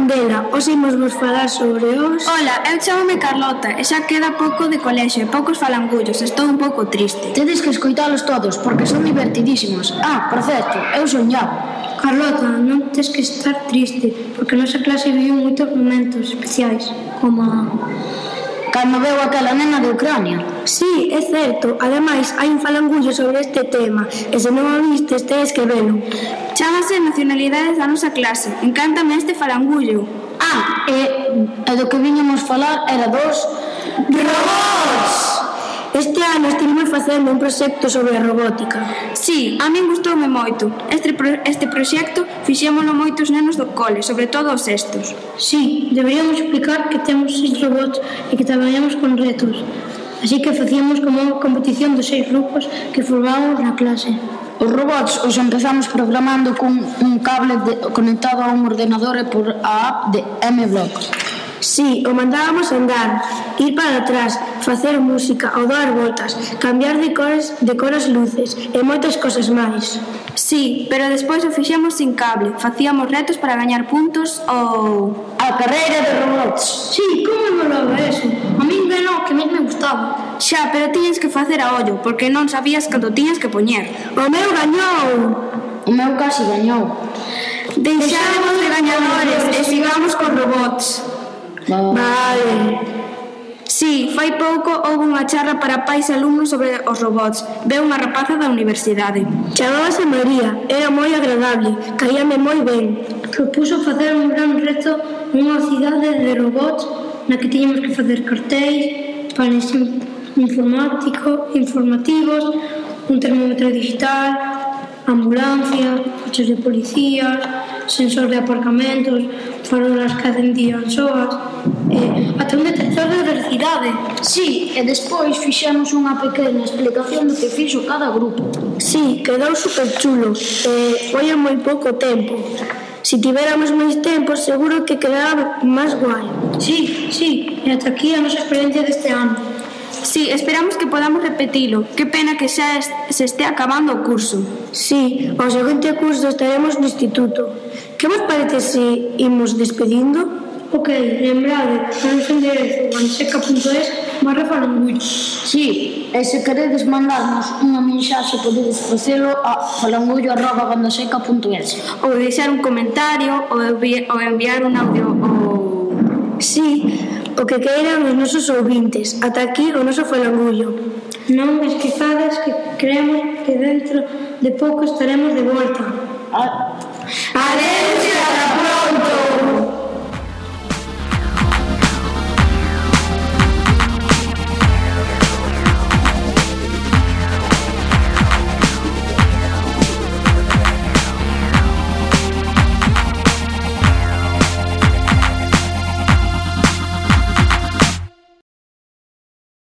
Candela, hoxe imos vos falar sobre os... Ola, eu chamome Carlota e xa queda pouco de colexo e poucos falangullos, estou un pouco triste. Tedes que escoitalos todos, porque son divertidísimos. Ah, por certo, eu soñaba. Carlota, non tes que estar triste, porque a nosa clase viu moitos momentos especiais, como a cando veu aquela nena de Ucrania. Sí, é certo. Ademais, hai un falangullo sobre este tema, e se non o vistes, tedes que velo. Chámase Nacionalidades da nosa clase. Encántame este falangullo. Ah, e, e do que viñamos falar era dos... Robots! Este ano estivemos facendo un proxecto sobre a robótica. Sí, a min gustoume moito. Este, pro, este proxecto fixémolo moitos nenos do cole, sobre todo os sextos. Sí, deberíamos explicar que temos seis robots e que traballamos con retos. Así que facíamos como unha competición dos seis grupos que formábamos na clase. Os robots os empezamos programando cun un cable de, conectado a un ordenador e por a app de M-Block. Si, o mandábamos andar, ir para atrás, facer música ou dar voltas, cambiar de cores, de cores luces e moitas cosas máis. Sí, pero despois o fixemos sin cable, facíamos retos para gañar puntos ou... A carreira de robots. Sí, como me lo eso? A min ben lo que máis me gustaba. Xa, pero tiñes que facer a ollo, porque non sabías cando tiñas que poñer. O meu gañou! O meu casi gañou. Deixamos de gañadores e sigamos Vale. Sí, fai pouco houve unha charla para pais e alumnos sobre os robots. Veu unha rapaza da universidade. Chamábase María, era moi agradable, caíame moi ben. Propuso facer un gran reto nunha cidade de robots na que tiñamos que facer cartéis, panes informático, informativos, un termómetro digital, ambulancia, coches de policías, sensor de aparcamentos, farolas que acendían soas, eh, ata un detector de velocidade. Sí, e despois fixemos unha pequena explicación do que fixo cada grupo. Sí, quedou super chulo, eh, foi en moi pouco tempo. Si tivéramos máis tempo, seguro que quedaba máis guai. Sí, sí, e ata aquí a nosa experiencia deste ano. Sí, esperamos que podamos repetilo. Que pena que xa est se este acabando o curso. Sí, o seguinte curso estaremos no instituto. Que vos parece se imos despedindo? Ok, lembrade, a noso enderezo manseca.es barra falangullo. Sí, e se queredes mandarnos unha mensaxe podedes facelo a falangullo arroba Ou deixar un comentario ou, envi ou enviar un audio ou... Sí, o que queiran os nosos ouvintes. Ata aquí o noso falangullo. Non esquezades que creemos que dentro de pouco estaremos de volta. Adeus!